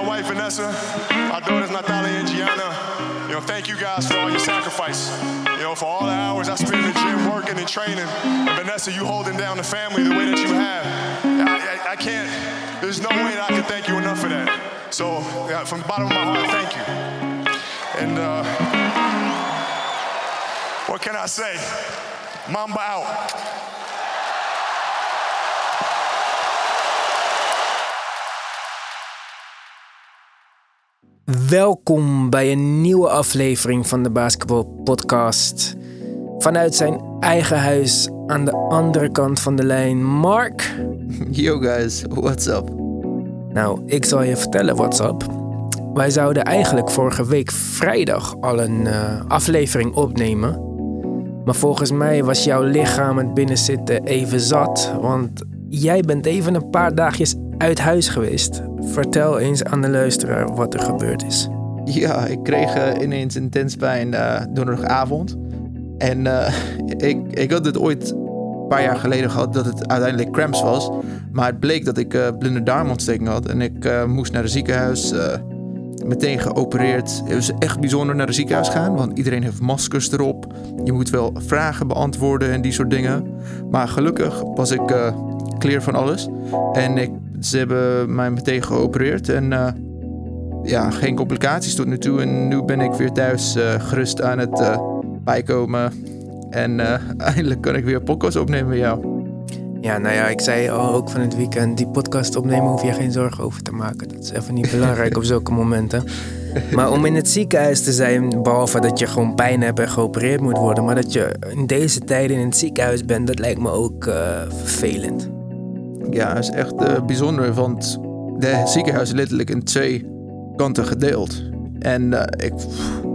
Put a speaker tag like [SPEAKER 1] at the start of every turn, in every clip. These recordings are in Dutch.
[SPEAKER 1] my wife Vanessa, our daughters Natalia and Gianna. You know, thank you guys for all your sacrifice. You know, for all the hours I spent in the gym working and training. And Vanessa, you holding down the family the way that you have. I, I, I can't, there's no way that I can thank you enough for that. So, yeah, from the bottom of my heart, thank you. And uh, what can I say? Mamba out.
[SPEAKER 2] Welkom bij een nieuwe aflevering van de Basketball Podcast. Vanuit zijn eigen huis aan de andere kant van de lijn, Mark.
[SPEAKER 3] Yo guys, what's up?
[SPEAKER 2] Nou, ik zal je vertellen what's up. Wij zouden eigenlijk vorige week vrijdag al een eh, aflevering opnemen. Maar volgens mij was jouw lichaam het binnenzitten even zat. Want jij bent even een paar dagjes uit huis geweest. Vertel eens aan de luisteraar wat er gebeurd is.
[SPEAKER 3] Ja, ik kreeg eh, ineens intens pijn eh, donderdagavond. En eh, ik, ik had het ooit een paar jaar geleden gehad dat het uiteindelijk cramps was. Maar het bleek dat ik blinde darmontsteking had. En ik moest naar het ziekenhuis. meteen geopereerd. Het was echt bijzonder naar het ziekenhuis gaan. Want iedereen heeft maskers erop. Je moet wel vragen beantwoorden en die soort dingen. Maar gelukkig was ik clear van alles. En ik, ze hebben mij meteen geopereerd. En eh, ja, geen complicaties tot nu toe. En nu ben ik weer thuis eh, gerust aan het eh, bijkomen. En eindelijk kan ik weer podcast opnemen met jou.
[SPEAKER 2] Ja, nou ja, ik zei al ook van het weekend, die podcast opnemen hoef je geen zorgen over te maken. Dat is even niet belangrijk op zulke momenten. Maar om in het ziekenhuis te zijn, behalve dat je gewoon pijn hebt en geopereerd moet worden, maar dat je in deze tijden in het ziekenhuis bent, dat lijkt me ook vervelend.
[SPEAKER 3] Ja, het is echt eh, bijzonder, want de ziekenhuis is letterlijk in twee kanten gedeeld. En eh, ik,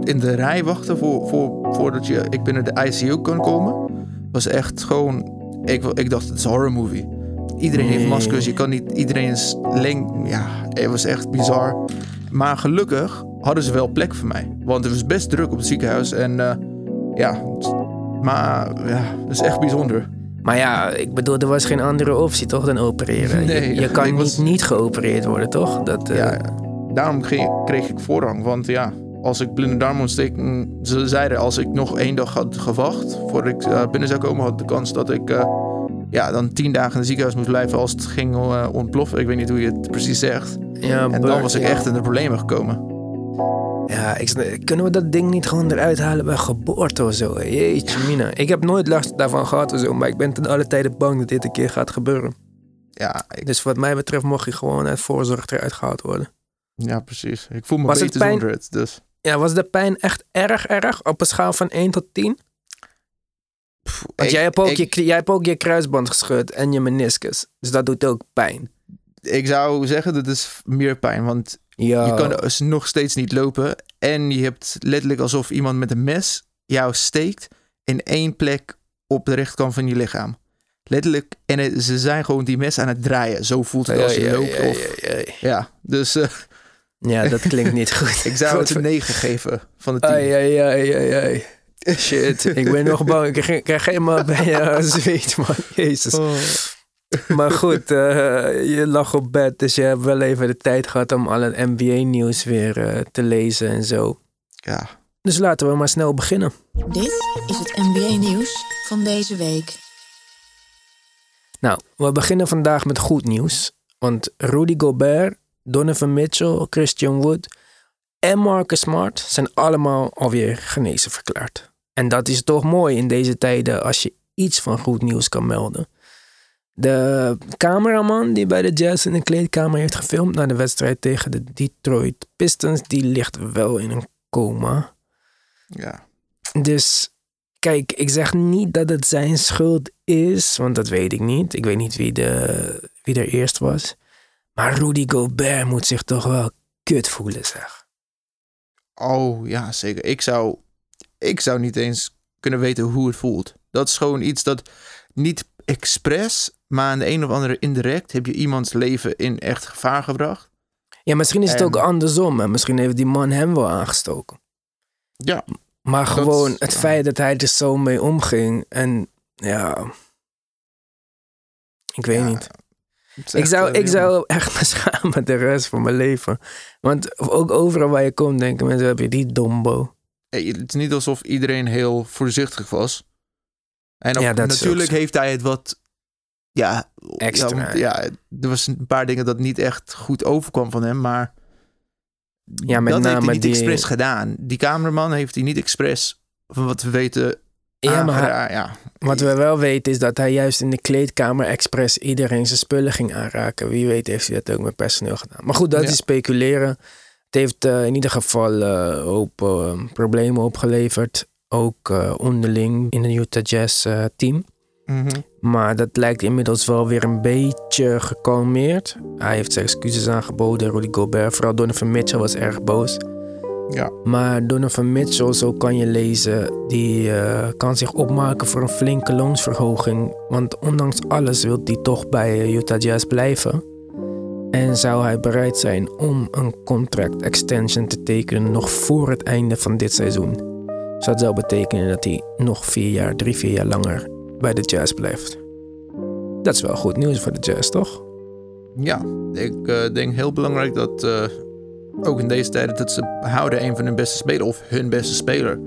[SPEAKER 3] in de rij wachten voor, voor, voordat je, ik binnen de ICU kan komen, was echt gewoon, ik, ik dacht het is een horror movie. Iedereen heeft maskers, je kan niet, iedereen is leng, ja, het was echt bizar. Maar gelukkig hadden ze wel plek voor mij, want het was best druk op het ziekenhuis en eh, ja, maar ja, het is echt bijzonder.
[SPEAKER 2] Maar ja, ik bedoel, er was geen andere optie toch dan opereren. Je-
[SPEAKER 3] Nee,
[SPEAKER 2] je, kan
[SPEAKER 3] was-
[SPEAKER 2] niet niet geopereerd worden, toch? Dat, eh,
[SPEAKER 3] Ja, daarom kreeg, ik voorrang. Want ja, als ik blinde darmontsteking... Ze zeiden als ik nog één dag had gewacht voordat ik eh, binnen zou komen... had de kans dat ik eh, ja, dan tien dagen in het ziekenhuis moest blijven als het ging ontploffen. Ik weet niet hoe je het precies zegt.
[SPEAKER 2] ja,
[SPEAKER 3] En dan was ik echt in de problemen gekomen.
[SPEAKER 2] Ja, ik, kunnen we dat ding niet gewoon eruit halen bij geboorte of zo? Jeetje, mina. Ik heb nooit last daarvan gehad of zo, maar ik ben ten alle tijden bang dat dit een keer gaat gebeuren.
[SPEAKER 3] Ja, ik,
[SPEAKER 2] Dus wat mij betreft mocht je gewoon uit voorzorg eruit gehaald worden.
[SPEAKER 3] ja, precies. Ik voel me
[SPEAKER 2] Was
[SPEAKER 3] beter
[SPEAKER 2] pijn?
[SPEAKER 3] zonder het. Dus
[SPEAKER 2] Ja, was de pijn echt erg erg op een schaal van 1 tot 10?
[SPEAKER 3] pff,
[SPEAKER 2] Want
[SPEAKER 3] ik-
[SPEAKER 2] jij, hebt ook
[SPEAKER 3] ik-
[SPEAKER 2] je, jij hebt ook je kruisband gescheurd en je meniscus. Dus dat doet ook pijn.
[SPEAKER 3] ik zou zeggen dat is meer pijn. Want
[SPEAKER 2] Ja,
[SPEAKER 3] Je kan dus nog steeds niet lopen. En je hebt letterlijk alsof iemand met een mes jou steekt in één plek op de rechterkant van je lichaam. Letterlijk. En het- ze zijn gewoon die mes aan het draaien. Zo voelt het als je loopt.
[SPEAKER 2] ja,
[SPEAKER 3] of,
[SPEAKER 2] ja,
[SPEAKER 3] dus eh,
[SPEAKER 2] Ja, dat klinkt niet goed.
[SPEAKER 3] ik zou het een 9 geven van de 10.
[SPEAKER 2] Ai, ai, ai, ai, ai. Shit, ik ben nog bang. Ik krijg, krijg helemaal bij je zweet, man. Jezus.
[SPEAKER 3] Oh.
[SPEAKER 2] Maar goed, eh, je lag op bed, dus je hebt wel even de tijd gehad om al het NBA-nieuws weer eh, te lezen en zo.
[SPEAKER 3] Ja,
[SPEAKER 2] Dus laten we maar snel beginnen.
[SPEAKER 4] Dit is het NBA-nieuws van deze week.
[SPEAKER 2] Nou, we beginnen vandaag met goed nieuws. Want Rudy Gobert, Donovan Mitchell, Christian Wood en Marcus Smart zijn allemaal alweer genezen verklaard. En dat is toch mooi in deze tijden als je iets van goed nieuws kan melden. De cameraman die bij de Jazz in de kleedkamer heeft gefilmd na de wedstrijd tegen de Detroit Pistons, die ligt wel in een coma.
[SPEAKER 3] ja.
[SPEAKER 2] Dus kijk, ik zeg niet dat het zijn schuld is, want dat weet ik niet. Ik weet niet wie, de, wie er eerst was. Maar Rudy Gobert moet zich toch wel kut voelen, zeg.
[SPEAKER 3] Oh ja, zeker. Ik zou, ik zou niet eens kunnen weten hoe het voelt. Dat is gewoon iets dat niet expres, maar aan de een of andere indirect heb je iemands leven in echt gevaar gebracht.
[SPEAKER 2] Ja, misschien is het
[SPEAKER 3] En-
[SPEAKER 2] ook andersom. En misschien heeft die man hem wel aangestoken.
[SPEAKER 3] Ja,
[SPEAKER 2] Maar gewoon het feit dat hij er zo mee omging. En ja. Ik weet
[SPEAKER 3] Ja,
[SPEAKER 2] niet.
[SPEAKER 3] is
[SPEAKER 2] Ik zou,
[SPEAKER 3] eh,
[SPEAKER 2] ik zou echt me schamen de rest van mijn leven. Want ook overal waar je komt denken mensen, heb je die dombo.
[SPEAKER 3] eh, het is niet alsof iedereen heel voorzichtig was. En ook,
[SPEAKER 2] Ja,
[SPEAKER 3] natuurlijk heeft hij het wat... Ja,
[SPEAKER 2] Extra,
[SPEAKER 3] Ja, er was een paar dingen dat niet echt goed overkwam van hem, maar...
[SPEAKER 2] Ja, met
[SPEAKER 3] dat heeft hij
[SPEAKER 2] name
[SPEAKER 3] niet
[SPEAKER 2] die-
[SPEAKER 3] expres gedaan. Die cameraman heeft hij niet expres, van wat we weten...
[SPEAKER 2] Ja, maar hij-
[SPEAKER 3] ja.
[SPEAKER 2] Wat we wel weten is dat hij juist in de kleedkamer expres iedereen zijn spullen ging aanraken. Wie weet heeft hij dat ook met personeel gedaan. Maar goed, dat
[SPEAKER 3] Ja.
[SPEAKER 2] is speculeren. Het heeft eh, in ieder geval hoop eh, problemen opgeleverd. Ook onderling in het Utah Jazz eh,
[SPEAKER 3] Mhm.
[SPEAKER 2] Maar dat lijkt inmiddels wel weer een beetje gekalmeerd. Hij heeft zijn excuses aangeboden, Rudy Gobert. Vooral Donovan Mitchell was erg boos.
[SPEAKER 3] Ja.
[SPEAKER 2] Maar Donovan Mitchell, zo kan je lezen, die eh, kan zich opmaken voor een flinke loonsverhoging. Want ondanks alles wil hij toch bij Utah Jazz blijven. En zou hij bereid zijn om een contract extension te tekenen nog voor het einde van dit seizoen. Dus dat zou betekenen dat hij nog vier jaar, drie, vier jaar langer bij de Jazz blijft. Dat is wel goed nieuws voor de Jazz, toch?
[SPEAKER 3] Ja, ik eh, denk heel belangrijk dat eh, ook in deze tijden dat ze houden een van hun beste spelers of hun beste speler.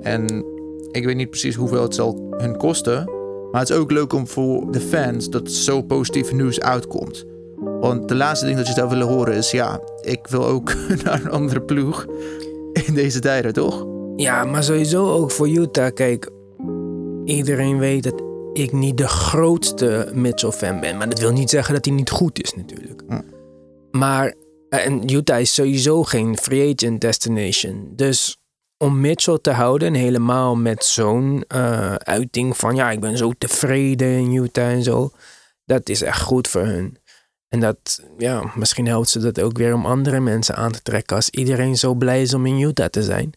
[SPEAKER 3] En ik weet niet precies hoeveel het zal hun kosten, maar het is ook leuk om voor de fans dat zo positief nieuws uitkomt. Want de laatste ding dat je zou willen horen is ja, ik wil ook naar een andere ploeg in deze tijden, toch?
[SPEAKER 2] Ja, maar sowieso ook voor Utah. Kijk, iedereen weet dat ik niet de grootste Mitchell-fan ben. Maar dat wil niet zeggen dat hij niet goed is, natuurlijk.
[SPEAKER 3] Hm.
[SPEAKER 2] Maar eh, en Utah is sowieso geen free agent destination. Dus om Mitchell te houden, en helemaal met zo'n eh, uiting van... ja, ik ben zo tevreden in Utah en zo. Dat is echt goed voor hun. En dat, ja, misschien helpt ze dat ook weer om andere mensen aan te trekken... als iedereen zo blij is om in Utah te zijn.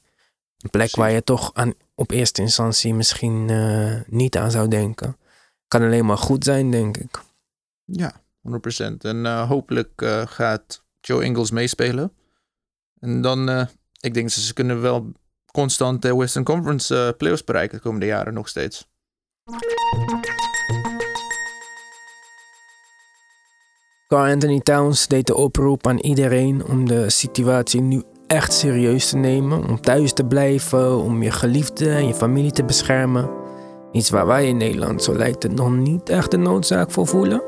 [SPEAKER 2] Een plek waar je toch aan, op eerste instantie misschien eh, niet aan zou denken. Kan alleen maar goed zijn, denk ik.
[SPEAKER 3] Ja, 100%. En eh, hopelijk eh, gaat Joe Ingles meespelen. En dan, ik denk dat ze kunnen wel constant de Western Conference playoffs bereiken de komende jaren nog steeds.
[SPEAKER 2] Carl Anthony Towns deed de oproep aan iedereen om de situatie nu echt serieus te nemen. Om thuis te blijven, om je geliefde en je familie te beschermen. Iets waar wij in Nederland, zo lijkt het, nog niet echt de noodzaak voor voelen.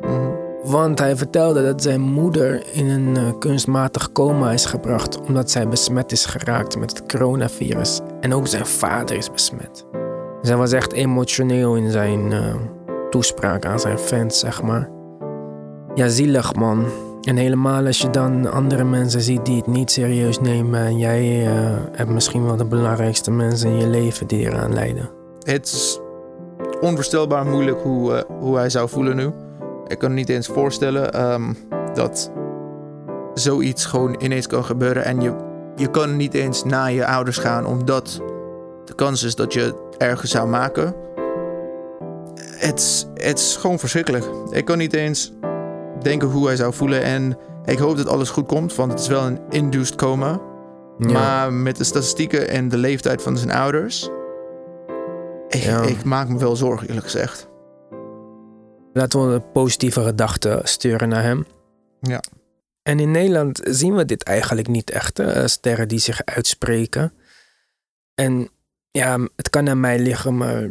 [SPEAKER 3] Mhm.
[SPEAKER 2] Want hij vertelde dat zijn moeder in een eh, kunstmatig coma is gebracht omdat zij besmet is geraakt met het coronavirus. En ook zijn vader is besmet. Hij was echt emotioneel in zijn eh, toespraak aan zijn fans, zeg maar. Ja, zielig man. En helemaal als je dan andere mensen ziet die het niet serieus nemen. En jij eh, hebt misschien wel de belangrijkste mensen in je leven die eraan lijden.
[SPEAKER 3] Het is onvoorstelbaar moeilijk hoe, eh, hoe hij zou voelen nu. Ik kan niet eens voorstellen ehm, dat zoiets gewoon ineens kan gebeuren. En je, je kan niet eens naar je ouders gaan, omdat de kans is dat je het ergens zou maken. Het is gewoon verschrikkelijk. Ik kan niet eens denken hoe hij zou voelen. En ik hoop dat alles goed komt, want het is wel een induced coma.
[SPEAKER 2] Ja.
[SPEAKER 3] Maar met de statistieken en de leeftijd van zijn ouders. Ik,
[SPEAKER 2] Ja.
[SPEAKER 3] ik maak me wel zorgen, eerlijk gezegd.
[SPEAKER 2] Laten we een positieve gedachte sturen naar hem.
[SPEAKER 3] Ja.
[SPEAKER 2] En in Nederland zien we dit eigenlijk niet echt. hè, sterren die zich uitspreken. En ja, het kan aan mij liggen, maar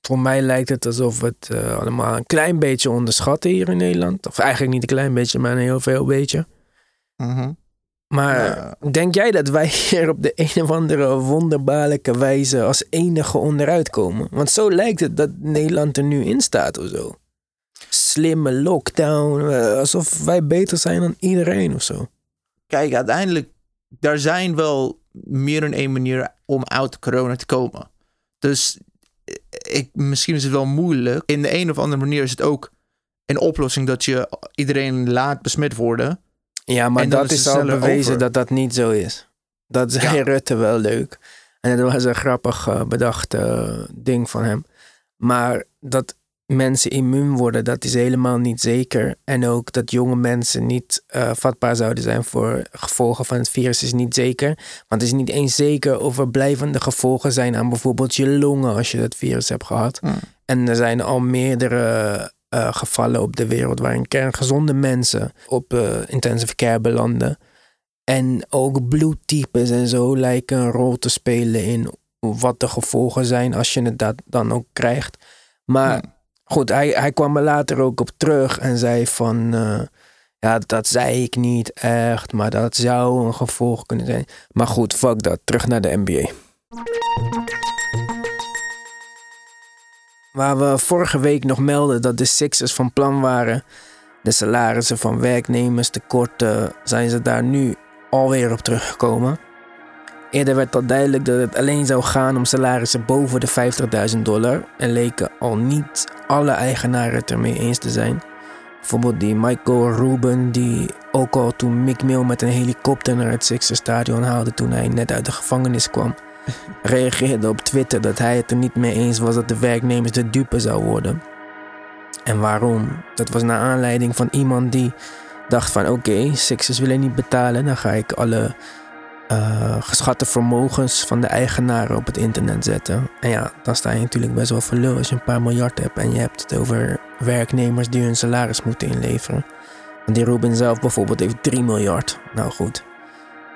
[SPEAKER 2] voor mij lijkt het alsof we het eh, allemaal een klein beetje onderschatten hier in Nederland. Of eigenlijk niet een klein beetje, maar een heel veel beetje.
[SPEAKER 3] Mhm.
[SPEAKER 2] Maar
[SPEAKER 3] Ja.
[SPEAKER 2] denk jij dat wij hier op de een of andere wonderbaarlijke wijze als enige onderuit komen? Want zo lijkt het dat Nederland er nu in staat of zo. Slimme lockdown, eh, alsof wij beter zijn dan iedereen of zo.
[SPEAKER 3] Kijk, uiteindelijk, daar zijn wel meer dan één manier om uit corona te komen. Dus ik, misschien is het wel moeilijk. In de een of andere manier is het ook een oplossing dat je iedereen laat besmet worden.
[SPEAKER 2] Ja, maar dat
[SPEAKER 3] is
[SPEAKER 2] al bewezen
[SPEAKER 3] over.
[SPEAKER 2] dat dat niet zo is. Dat zei
[SPEAKER 3] Ja.
[SPEAKER 2] Rutte wel leuk. En dat was een grappig eh, bedacht eh, ding van hem. Maar dat mensen immuun worden, dat is helemaal niet zeker. En ook dat jonge mensen niet eh, vatbaar zouden zijn voor gevolgen van het virus is niet zeker. Want het is niet eens zeker of er blijvende gevolgen zijn aan bijvoorbeeld je longen als je het virus hebt gehad.
[SPEAKER 3] Hmm.
[SPEAKER 2] En er zijn al meerdere eh, gevallen op de wereld waarin kerngezonde mensen op eh, intensive care belanden. En ook bloedtypes en zo lijken een rol te spelen in wat de gevolgen zijn als je het dat dan ook krijgt. Maar
[SPEAKER 3] Ja.
[SPEAKER 2] Goed, hij, hij kwam er later ook op terug en zei van... eh, ja, dat zei ik niet echt, maar dat zou een gevolg kunnen zijn. Maar goed, fuck dat. Terug naar de NBA. Waar we vorige week nog melden dat de Sixers van plan waren de salarissen van werknemers te korten, zijn ze daar nu alweer op teruggekomen. Eerder werd al duidelijk dat het alleen zou gaan om salarissen boven de 50.000 dollar en leken al niet alle eigenaren het ermee eens te zijn. Bijvoorbeeld die Michael Ruben, die ook al toen Mick Mill met een helikopter naar het Sixers stadion haalde toen hij net uit de gevangenis kwam, reageerde op Twitter dat hij het er niet mee eens was dat de werknemers de dupe zou worden. En waarom? Dat was naar aanleiding van iemand die dacht van oké, Sixers willen niet betalen, dan ga ik alle eh, geschatte vermogens van de eigenaren op het internet zetten. En ja, dan sta je natuurlijk best wel voor als je een paar miljard hebt en je hebt het over werknemers die hun salaris moeten inleveren. Want die Ruben zelf bijvoorbeeld heeft 3 miljard. Nou goed.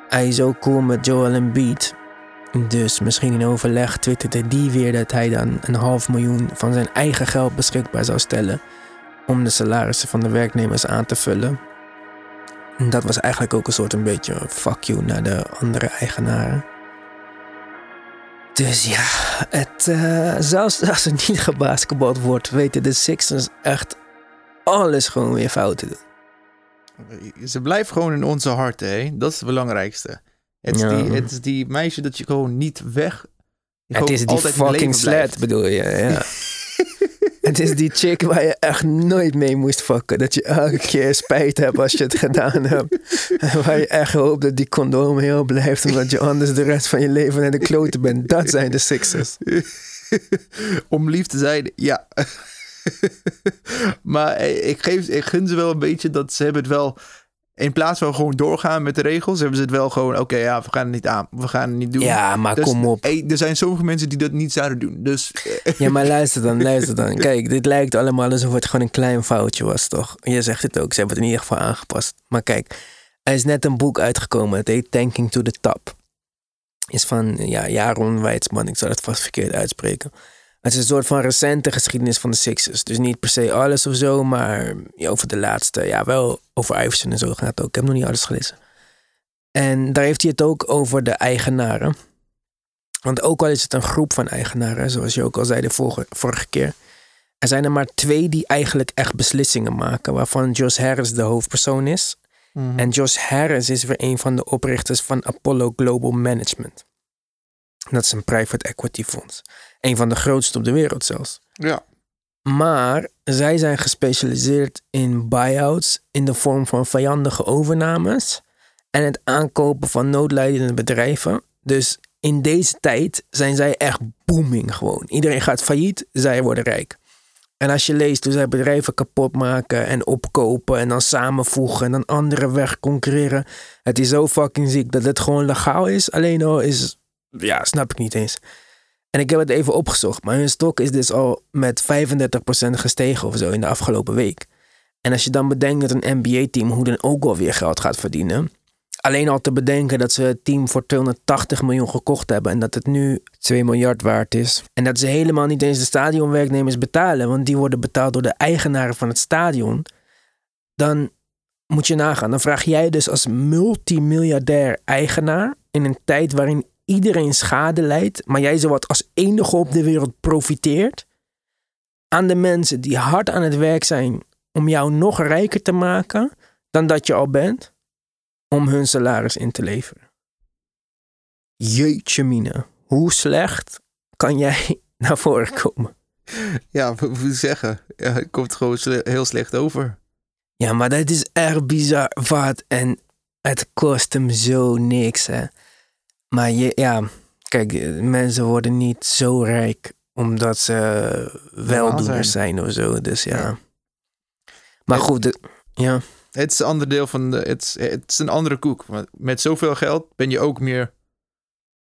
[SPEAKER 2] Hij is ook cool met Joel Embiid. Dus misschien in overleg twitterde die weer dat hij dan een half miljoen van zijn eigen geld beschikbaar zou stellen om de salarissen van de werknemers aan te vullen. Dat was eigenlijk ook een soort een beetje fuck you naar de andere eigenaren. Dus ja, het, eh, zelfs als er niet gebasketbald wordt, weten de Sixers echt alles gewoon weer fout te doen.
[SPEAKER 3] Ze blijft gewoon in onze harten, hè? Dat is het belangrijkste. Het is,
[SPEAKER 2] Ja.
[SPEAKER 3] die, het is die meisje dat je gewoon niet weg... je
[SPEAKER 2] Het is die fucking sled, bedoel je, ja. Het is die chick waar je echt nooit mee moest fucken. Dat je elke keer spijt hebt als je het gedaan hebt. En waar je echt hoopt dat die condoom heel blijft. Omdat je anders de rest van je leven naar de kloten bent. Dat zijn de Sixers.
[SPEAKER 3] Om lief te zijn, ja. maar ik, geef, ik gun ze wel een beetje dat ze hebben het wel... In plaats van gewoon doorgaan met de regels, hebben ze het wel gewoon... Oké, ja, we gaan het niet aan. We gaan het niet doen.
[SPEAKER 2] Ja, maar
[SPEAKER 3] Dus,
[SPEAKER 2] kom op.
[SPEAKER 3] hey, er zijn sommige mensen die dat niet zouden doen. Dus eh,
[SPEAKER 2] Ja, maar luister dan, luister dan. Kijk, dit lijkt allemaal alsof het gewoon een klein foutje was, toch? Je zegt het ook, ze hebben het in ieder geval aangepast. Maar kijk, er is net een boek uitgekomen. Het heet Tanking to the Top. Is van ja, Jaron Weitzman. Ik zal het vast verkeerd uitspreken. Het is een soort van recente geschiedenis van de Sixers. Dus niet per se alles of zo, maar over de laatste. Ja, wel over Iverson en zo gaat het ook. Ik heb nog niet alles gelezen. En daar heeft hij het ook over de eigenaren. Want ook al is het een groep van eigenaren, zoals je ook al zei de vorige, vorige keer. Er zijn er maar twee die eigenlijk echt beslissingen maken, waarvan Josh Harris de hoofdpersoon is. En Josh Harris is weer een van de oprichters van Apollo Global Management. Dat is een private equity fonds. Een van de grootste op de wereld zelfs.
[SPEAKER 3] ja.
[SPEAKER 2] Maar zij zijn gespecialiseerd in buyouts in de vorm van vijandige overnames en het aankopen van noodlijdende bedrijven. Dus in deze tijd zijn zij echt booming gewoon. Iedereen gaat failliet, zij worden rijk. En als je leest hoe zij bedrijven kapot maken en opkopen en dan samenvoegen en dan anderen wegconcurreren. Het is zo fucking ziek dat het gewoon legaal is. Alleen al is, ja, snap ik niet eens. En ik heb het even opgezocht, maar hun stok is dus al met 35% gestegen of zo in de afgelopen week. En als je dan bedenkt dat een NBA-team hoe dan ook wel weer geld gaat verdienen. Alleen al te bedenken dat ze het team voor 280 miljoen gekocht hebben en dat het nu 2 miljard waard is. En dat ze helemaal niet eens de stadionwerknemers betalen, want die worden betaald door de eigenaren van het stadion. Dan moet je nagaan. Dan vraag jij dus als multimiljardair eigenaar in een tijd waarin iedereen schade leidt, maar jij zowat als enige op de wereld profiteert, aan de mensen die hard aan het werk zijn om jou nog rijker te maken dan dat je al bent, om hun salaris in te leveren. Jeetje mine, hoe slecht kan jij naar voren komen?
[SPEAKER 3] Ja, wat moet ik zeggen? Ja, het komt gewoon heel slecht over.
[SPEAKER 2] Ja, maar dat is echt bizar wat en het kost hem zo niks, hè. Maar je, ja, kijk, eh, mensen worden niet zo rijk omdat ze weldoeners zijn of zo, dus ja.
[SPEAKER 3] Ja.
[SPEAKER 2] Maar
[SPEAKER 3] Het-
[SPEAKER 2] goed, de- ja.
[SPEAKER 3] Het is een ander deel van de. Het is, het is een andere koek. Want met zoveel geld ben je ook meer.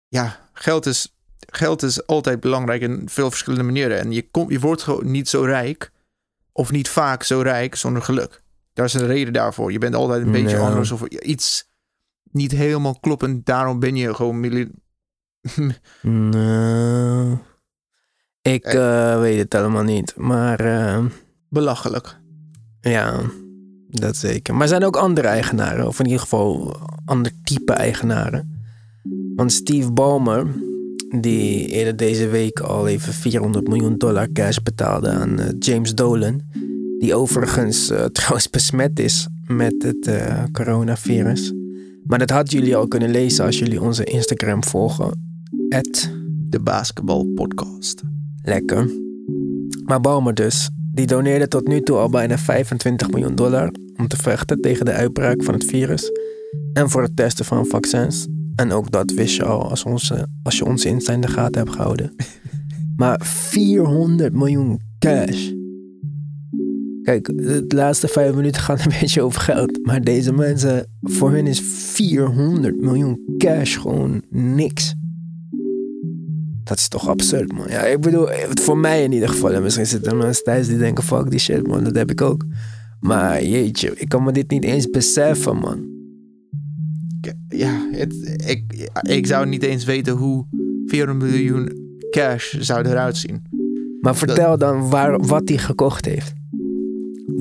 [SPEAKER 3] Ja, geld is, geld is altijd belangrijk in veel verschillende manieren. En je, komt je wordt gewoon niet zo rijk. Of niet vaak zo rijk zonder geluk. Daar is een reden daarvoor. Je bent altijd een beetje anders of iets. Niet helemaal kloppend. Daarom ben je gewoon
[SPEAKER 2] ik eh, weet het allemaal niet. Maar eh,
[SPEAKER 3] belachelijk.
[SPEAKER 2] ja, dat zeker. Maar er zijn ook andere eigenaren. Of in ieder geval ander type eigenaren. Want Steve Ballmer, die eerder deze week al even 400 miljoen dollar cash betaalde aan eh, James Dolan. Die overigens eh, trouwens besmet is met het eh, coronavirus. Maar dat hadden jullie al kunnen lezen als jullie onze Instagram volgen.
[SPEAKER 3] De basketbalpodcast.
[SPEAKER 2] Lekker. Maar Baumer dus, die doneerde tot nu toe al bijna 25 miljoen dollar om te vechten tegen de uitbraak van het virus en voor het testen van vaccins. En ook dat wist je al als, onze, als je onze Insta in de gaten hebt gehouden. Maar 400 miljoen cash. Kijk, de laatste vijf minuten gaan een beetje over geld. Maar deze mensen, voor hun is 400 miljoen cash gewoon niks. Dat is toch absurd, man. Ja, ik bedoel, voor mij in ieder geval. En misschien zitten er mensen thuis die denken, fuck die shit, man. Dat heb ik ook. Maar jeetje, ik kan me dit niet eens beseffen, man.
[SPEAKER 3] Ja, het, ik, ik zou niet eens weten hoe 400 miljoen cash zou eruit zien.
[SPEAKER 2] Maar vertel dan waar, wat hij gekocht heeft.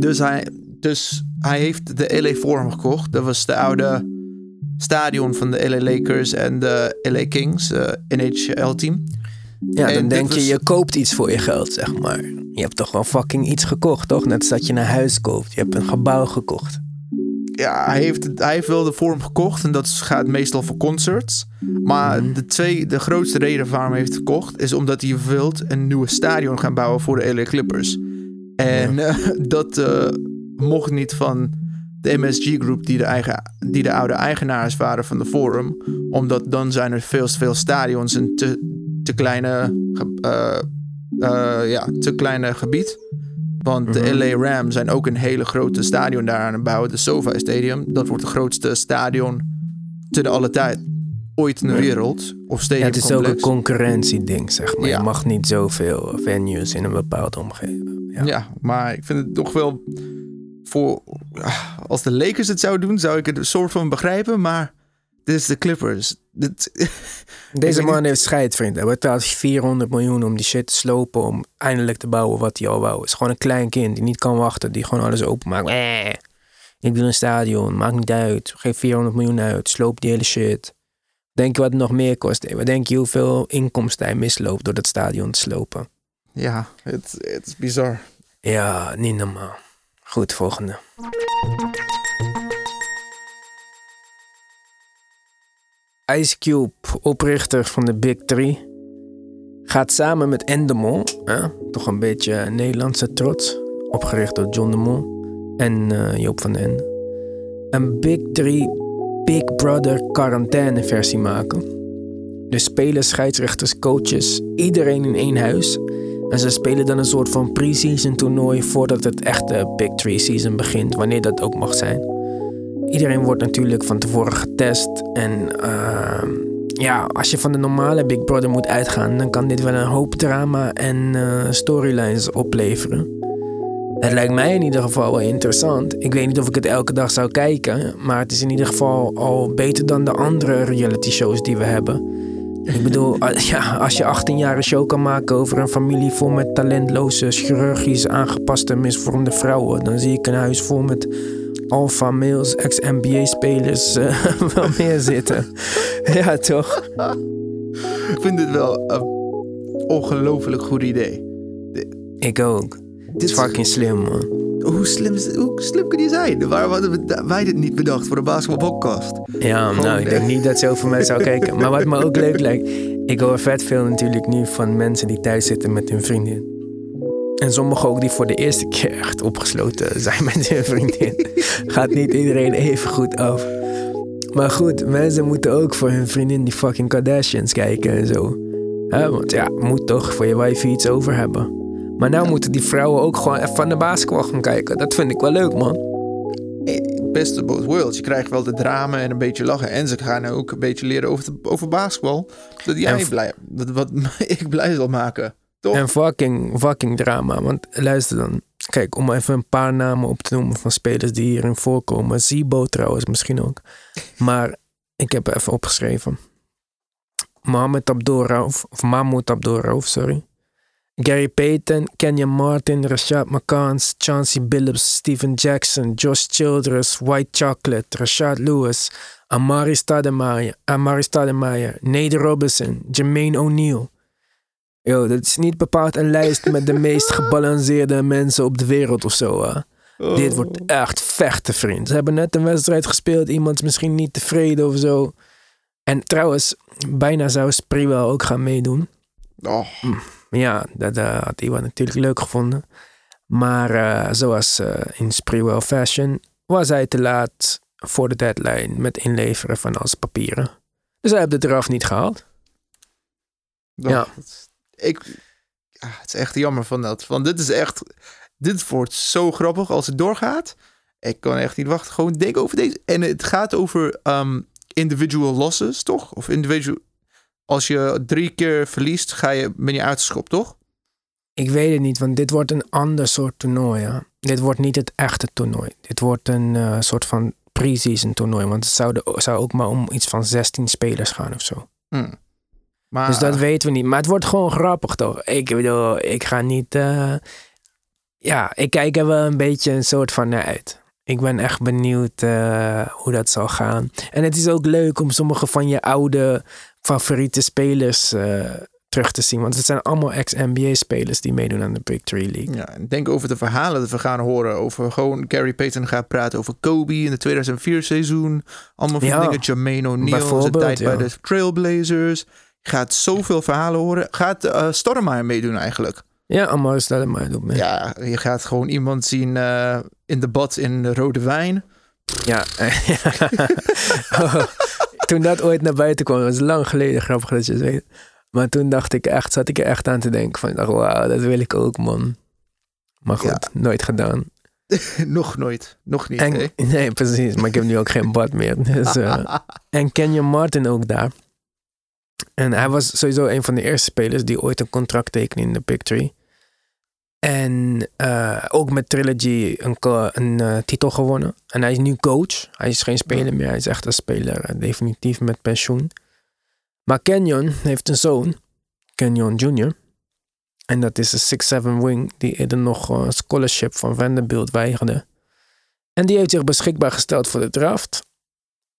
[SPEAKER 3] Dus hij, dus hij heeft de LA Forum gekocht. Dat was de oude stadion van de LA Lakers en de LA Kings, eh NHL-team.
[SPEAKER 2] Ja,
[SPEAKER 3] En
[SPEAKER 2] dan denk je,
[SPEAKER 3] was-
[SPEAKER 2] je koopt iets voor je geld, zeg maar. Je hebt toch wel fucking iets gekocht, toch? Net als dat je een huis koopt. Je hebt een gebouw gekocht.
[SPEAKER 3] Ja, hij heeft, hij heeft wel de Forum gekocht en dat gaat meestal voor concerts. Maar de, twee, de grootste reden waarom hij heeft gekocht is omdat hij wilt een nieuwe stadion gaan bouwen voor de LA Clippers. En eh, dat eh, mocht niet van de MSG Group, die de, eigen, die de oude eigenaars waren van de Forum. Omdat dan zijn er veel te veel stadions en te, te kleine, eh, ja, te kleine gebied. Want de LA Rams zijn ook een hele grote stadion daar aan het bouwen. De SoFi Stadium. Dat wordt het grootste stadion te de alle tijd ooit in de wereld. Of
[SPEAKER 2] Ja,
[SPEAKER 3] stadium
[SPEAKER 2] het is ook een concurrentieding, zeg maar.
[SPEAKER 3] Ja.
[SPEAKER 2] Je mag niet zoveel venues in een bepaalde omgeving. Ja.
[SPEAKER 3] Ja. maar ik vind het toch wel voor als de Lakers het zouden doen, zou ik het een soort van begrijpen. Maar dit is de Clippers. Dit,
[SPEAKER 2] Deze man heeft scheid, vriend. Hij betaalt 400 miljoen om die shit te slopen... om eindelijk te bouwen wat hij al wou. Het is gewoon een klein kind die niet kan wachten. Die gewoon alles openmaakt. Ik wil een stadion. Maakt niet uit. Geef 400 miljoen uit. Sloop die hele shit. Denk je wat het nog meer kost? Wat denk je hoeveel inkomsten hij misloopt... door dat stadion te slopen?
[SPEAKER 3] Ja, het, is bizar.
[SPEAKER 2] Ja, niet normaal. Goed, volgende. Ice Cube, oprichter van de Big Three, gaat samen met Endemol, hè, toch een beetje Nederlandse trots, opgericht door John de Mol en eh, Joop van den een Big Three Big Brother quarantaine versie maken. Dus spelers, scheidsrechters, coaches, iedereen in één huis en ze spelen dan een soort van pre-season toernooi voordat het echte Big Three season begint, wanneer dat ook mag zijn. Iedereen wordt natuurlijk van tevoren getest. En ehm, ja, als je van de normale Big Brother moet uitgaan, dan kan dit wel een hoop drama en eh, storylines opleveren. Het lijkt mij in ieder geval wel interessant. Ik weet niet of ik het elke dag zou kijken, maar het is in ieder geval al beter dan de andere reality shows die we hebben. Ik bedoel, ja, als je 18 jaar een show kan maken over een familie vol met talentloze, chirurgisch aangepaste, misvormde vrouwen, dan zie ik een huis vol met alpha males, ex-NBA-spelers eh, wel meer zitten. ja, toch?
[SPEAKER 3] Ik vind dit wel een ongelooflijk goed idee.
[SPEAKER 2] Ik ook. Het is fucking slim, man.
[SPEAKER 3] Hoe slim, hoe slim kan die zijn? Waarom hadden we- wij dit niet bedacht voor de basketbalpodcast?
[SPEAKER 2] Ja, nou, ik denk niet dat zoveel mensen zou kijken. Maar wat me ook leuk lijkt, ik hoor vet veel natuurlijk nu van mensen die thuis zitten met hun vriendin. En sommigen ook die voor de eerste keer echt opgesloten zijn met hun vriendin. Gaat niet iedereen even goed af. Maar goed, mensen moeten ook voor hun vriendin die fucking Kardashians kijken en zo. Want ja, moet toch voor je wifi iets over hebben. Maar nou moeten die vrouwen ook gewoon even van de basketbal gaan kijken. Dat vind ik wel leuk, man.
[SPEAKER 3] Best of both worlds. Je krijgt wel de drama en een beetje lachen. En ze gaan ook een beetje leren over, de- over basketbal. Dat jij blij, dat, wat ik blij zal maken. Toch?
[SPEAKER 2] En fucking, fucking drama. Want luister dan. Kijk, om even een paar namen op te noemen van spelers die hierin voorkomen. Zibo trouwens misschien ook. Maar Ik heb even opgeschreven. Mohamed Abdurrauf, of Mahmoud Abdurrauf, sorry. Gary Payton, Kenyon Martin, Rashad McCants, Chauncey Billups, Steven Jackson, Josh Childress, White Chocolate, Rashad Lewis, Amari Stoudemire, Amari Stoudemire, Nate Robinson, Jermaine O'Neal. Yo, dat is niet bepaald een lijst met de meest gebalanceerde mensen op de wereld of zo. hè. Dit wordt echt vechten, vriend. Ze hebben net een wedstrijd gespeeld. Iemand is misschien niet tevreden of zo. En trouwens, bijna zou Sprewell ook gaan meedoen.
[SPEAKER 3] Oh,
[SPEAKER 2] Maar ja, dat eh, had Iwan natuurlijk leuk gevonden. Maar eh, zoals eh, in Sprewell fashion was hij te laat voor de deadline met inleveren van al zijn papieren. Dus hij heeft het eraf niet gehaald.
[SPEAKER 3] dat-
[SPEAKER 2] Ja.
[SPEAKER 3] Ik, ja, het is echt jammer van dat. Want dit is echt, dit wordt zo grappig als het doorgaat. Ik kan echt niet wachten. Gewoon denk over deze. En het gaat over ehm, individual losses, toch? Of individual. Als je drie keer verliest, ga je, ben je uitgeschopt, toch?
[SPEAKER 2] Ik weet het niet, want dit wordt een ander soort toernooi. Dit wordt niet het echte toernooi. Dit wordt een eh, soort van pre-season toernooi. Want het zou, de- zou ook maar om iets van 16 spelers gaan of zo.
[SPEAKER 3] Hm. Maar
[SPEAKER 2] Dus dat weten we niet. Maar het wordt gewoon grappig toch? Ik bedoel, ik ga niet. eh, Ja, ik kijk er wel een beetje een soort van naar uit. Ik ben echt benieuwd eh, hoe dat zal gaan. En het is ook leuk om sommige van je oude favoriete spelers eh, terug te zien. Want het zijn allemaal ex-NBA-spelers die meedoen aan de Big Three League.
[SPEAKER 3] Ja, en denk over de verhalen dat we gaan horen. Over gewoon Gary Payton gaat praten over Kobe in de 2004 seizoen. Allemaal van
[SPEAKER 2] Ja,
[SPEAKER 3] dingen. Jermaine O'Neal, zijn tijd bij de Trailblazers. Gaat zoveel verhalen horen. Gaat uh, meedoen eigenlijk?
[SPEAKER 2] Ja, dat maar doet mee.
[SPEAKER 3] Ja, je gaat gewoon iemand zien eh, in debat in de rode wijn.
[SPEAKER 2] Ja. Oh, toen dat ooit naar buiten kwam, was lang geleden, grappig dat je het weet. Maar toen dacht ik echt, zat ik er echt aan te denken van, dacht, wauw, dat wil ik ook, man. Maar goed,
[SPEAKER 3] Ja.
[SPEAKER 2] nooit gedaan.
[SPEAKER 3] nog nooit. Nog niet.
[SPEAKER 2] En, nee, precies, maar ik heb nu ook geen bad meer. Dus, eh, en Kenyon Martin ook daar. En hij was sowieso een van de eerste spelers die ooit een contract tekende in de Big Three. En eh, ook met Trilogy een, een eh, titel gewonnen. En hij is nu coach. Hij is geen speler meer. Hij is echt een speler, eh, definitief met pensioen. Maar Kenyon heeft een zoon, Kenyon Jr. En dat is een 6'7 wing die eerder nog een scholarship van Vanderbilt weigerde. En die heeft zich beschikbaar gesteld voor de draft.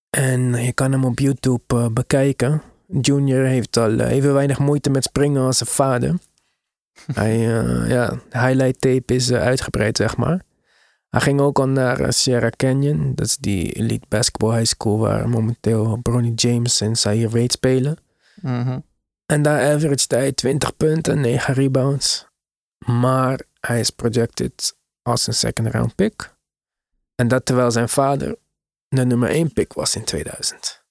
[SPEAKER 2] En je kan hem op YouTube bekijken. Junior heeft al even weinig moeite met springen als zijn vader. Hij, eh, ja, de highlight tape is eh, uitgebreid, zeg maar. Hij ging ook al naar eh, Sierra Canyon. Dat is die elite basketball high school waar momenteel Bronny James en Zaire Wade spelen.
[SPEAKER 3] Mhm.
[SPEAKER 2] En daar averaged hij 20 punten, 9 rebounds. Maar hij is projected als een second round pick. En dat terwijl zijn vader de nummer 1 pick was in 2000.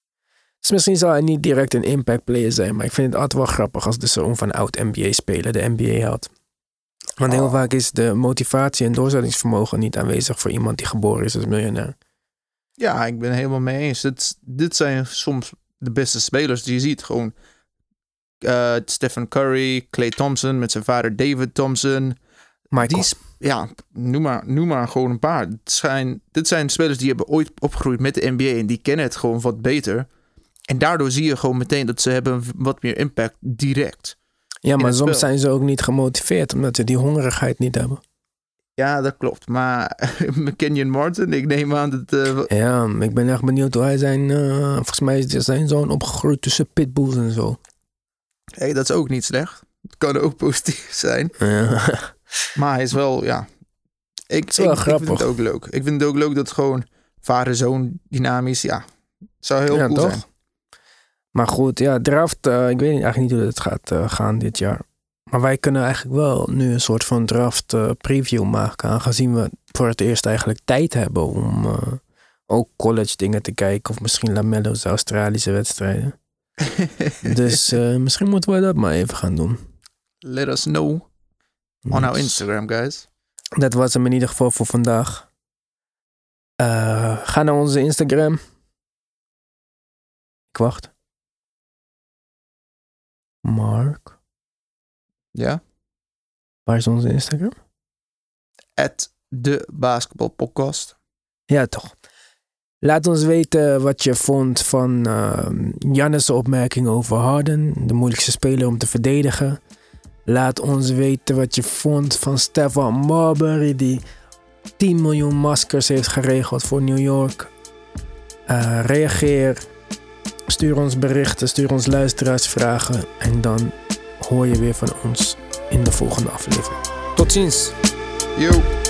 [SPEAKER 2] Dus misschien zal hij niet direct een impact player zijn. Maar ik vind het altijd wel grappig als de zoon van een oud NBA-speler de NBA had. Want heel
[SPEAKER 3] Oh.
[SPEAKER 2] vaak is de motivatie en doorzettingsvermogen niet aanwezig voor iemand die geboren is als miljonair.
[SPEAKER 3] Ja, ik ben het helemaal mee eens. Dit, dit zijn soms de beste spelers die je ziet. Gewoon eh, Stephen Curry, Clay Thompson met zijn vader David Thompson.
[SPEAKER 2] Michael.
[SPEAKER 3] Die, ja, noem maar, noem maar gewoon een paar. Het zijn, dit zijn spelers die hebben ooit opgegroeid met de NBA en die kennen het gewoon wat beter. En daardoor zie je gewoon meteen dat ze hebben wat meer impact direct.
[SPEAKER 2] ja, maar soms
[SPEAKER 3] spel.
[SPEAKER 2] zijn ze ook niet gemotiveerd omdat ze die hongerigheid niet hebben.
[SPEAKER 3] Ja, dat klopt. Maar Kenyon Martin, ik neem aan dat... eh,
[SPEAKER 2] Ja, ik ben echt benieuwd hoe hij zijn. eh, volgens mij is zijn zoon opgegroeid tussen pitbulls en zo.
[SPEAKER 3] hey, dat is ook niet slecht. Het kan ook positief zijn.
[SPEAKER 2] Ja.
[SPEAKER 3] Maar hij is wel, ja. Ik,
[SPEAKER 2] is wel
[SPEAKER 3] ik, ik vind
[SPEAKER 2] grappig.
[SPEAKER 3] het ook leuk. Ik vind het ook leuk dat het gewoon vader-zoon dynamisch, ja. Zou heel
[SPEAKER 2] Ja,
[SPEAKER 3] cool
[SPEAKER 2] toch?
[SPEAKER 3] zijn.
[SPEAKER 2] Maar goed, ja, draft. eh, ik weet eigenlijk niet hoe het gaat eh, gaan dit jaar. Maar wij kunnen eigenlijk wel nu een soort van draft eh, preview maken. Aangezien we voor het eerst eigenlijk tijd hebben om ook college dingen te kijken. Of misschien Lamello's Australische wedstrijden. dus misschien moeten we dat maar even gaan doen.
[SPEAKER 3] Let us know on our Instagram, guys.
[SPEAKER 2] Dat was hem in ieder geval voor vandaag. Ga naar onze Instagram. Ik wacht. Mark.
[SPEAKER 3] Ja.
[SPEAKER 2] Waar is onze Instagram?
[SPEAKER 3] At de basketbalpodcast.
[SPEAKER 2] Ja, toch. Laat ons weten wat je vond van uh, Jannes' opmerking over Harden, de moeilijkste speler om te verdedigen. Laat ons weten wat je vond van Stefan Marbury, die 10 miljoen maskers heeft geregeld voor New York. Uh, reageer, stuur ons berichten, stuur ons luisteraarsvragen en dan hoor je weer van ons in de volgende aflevering. Tot ziens!
[SPEAKER 3] Yo.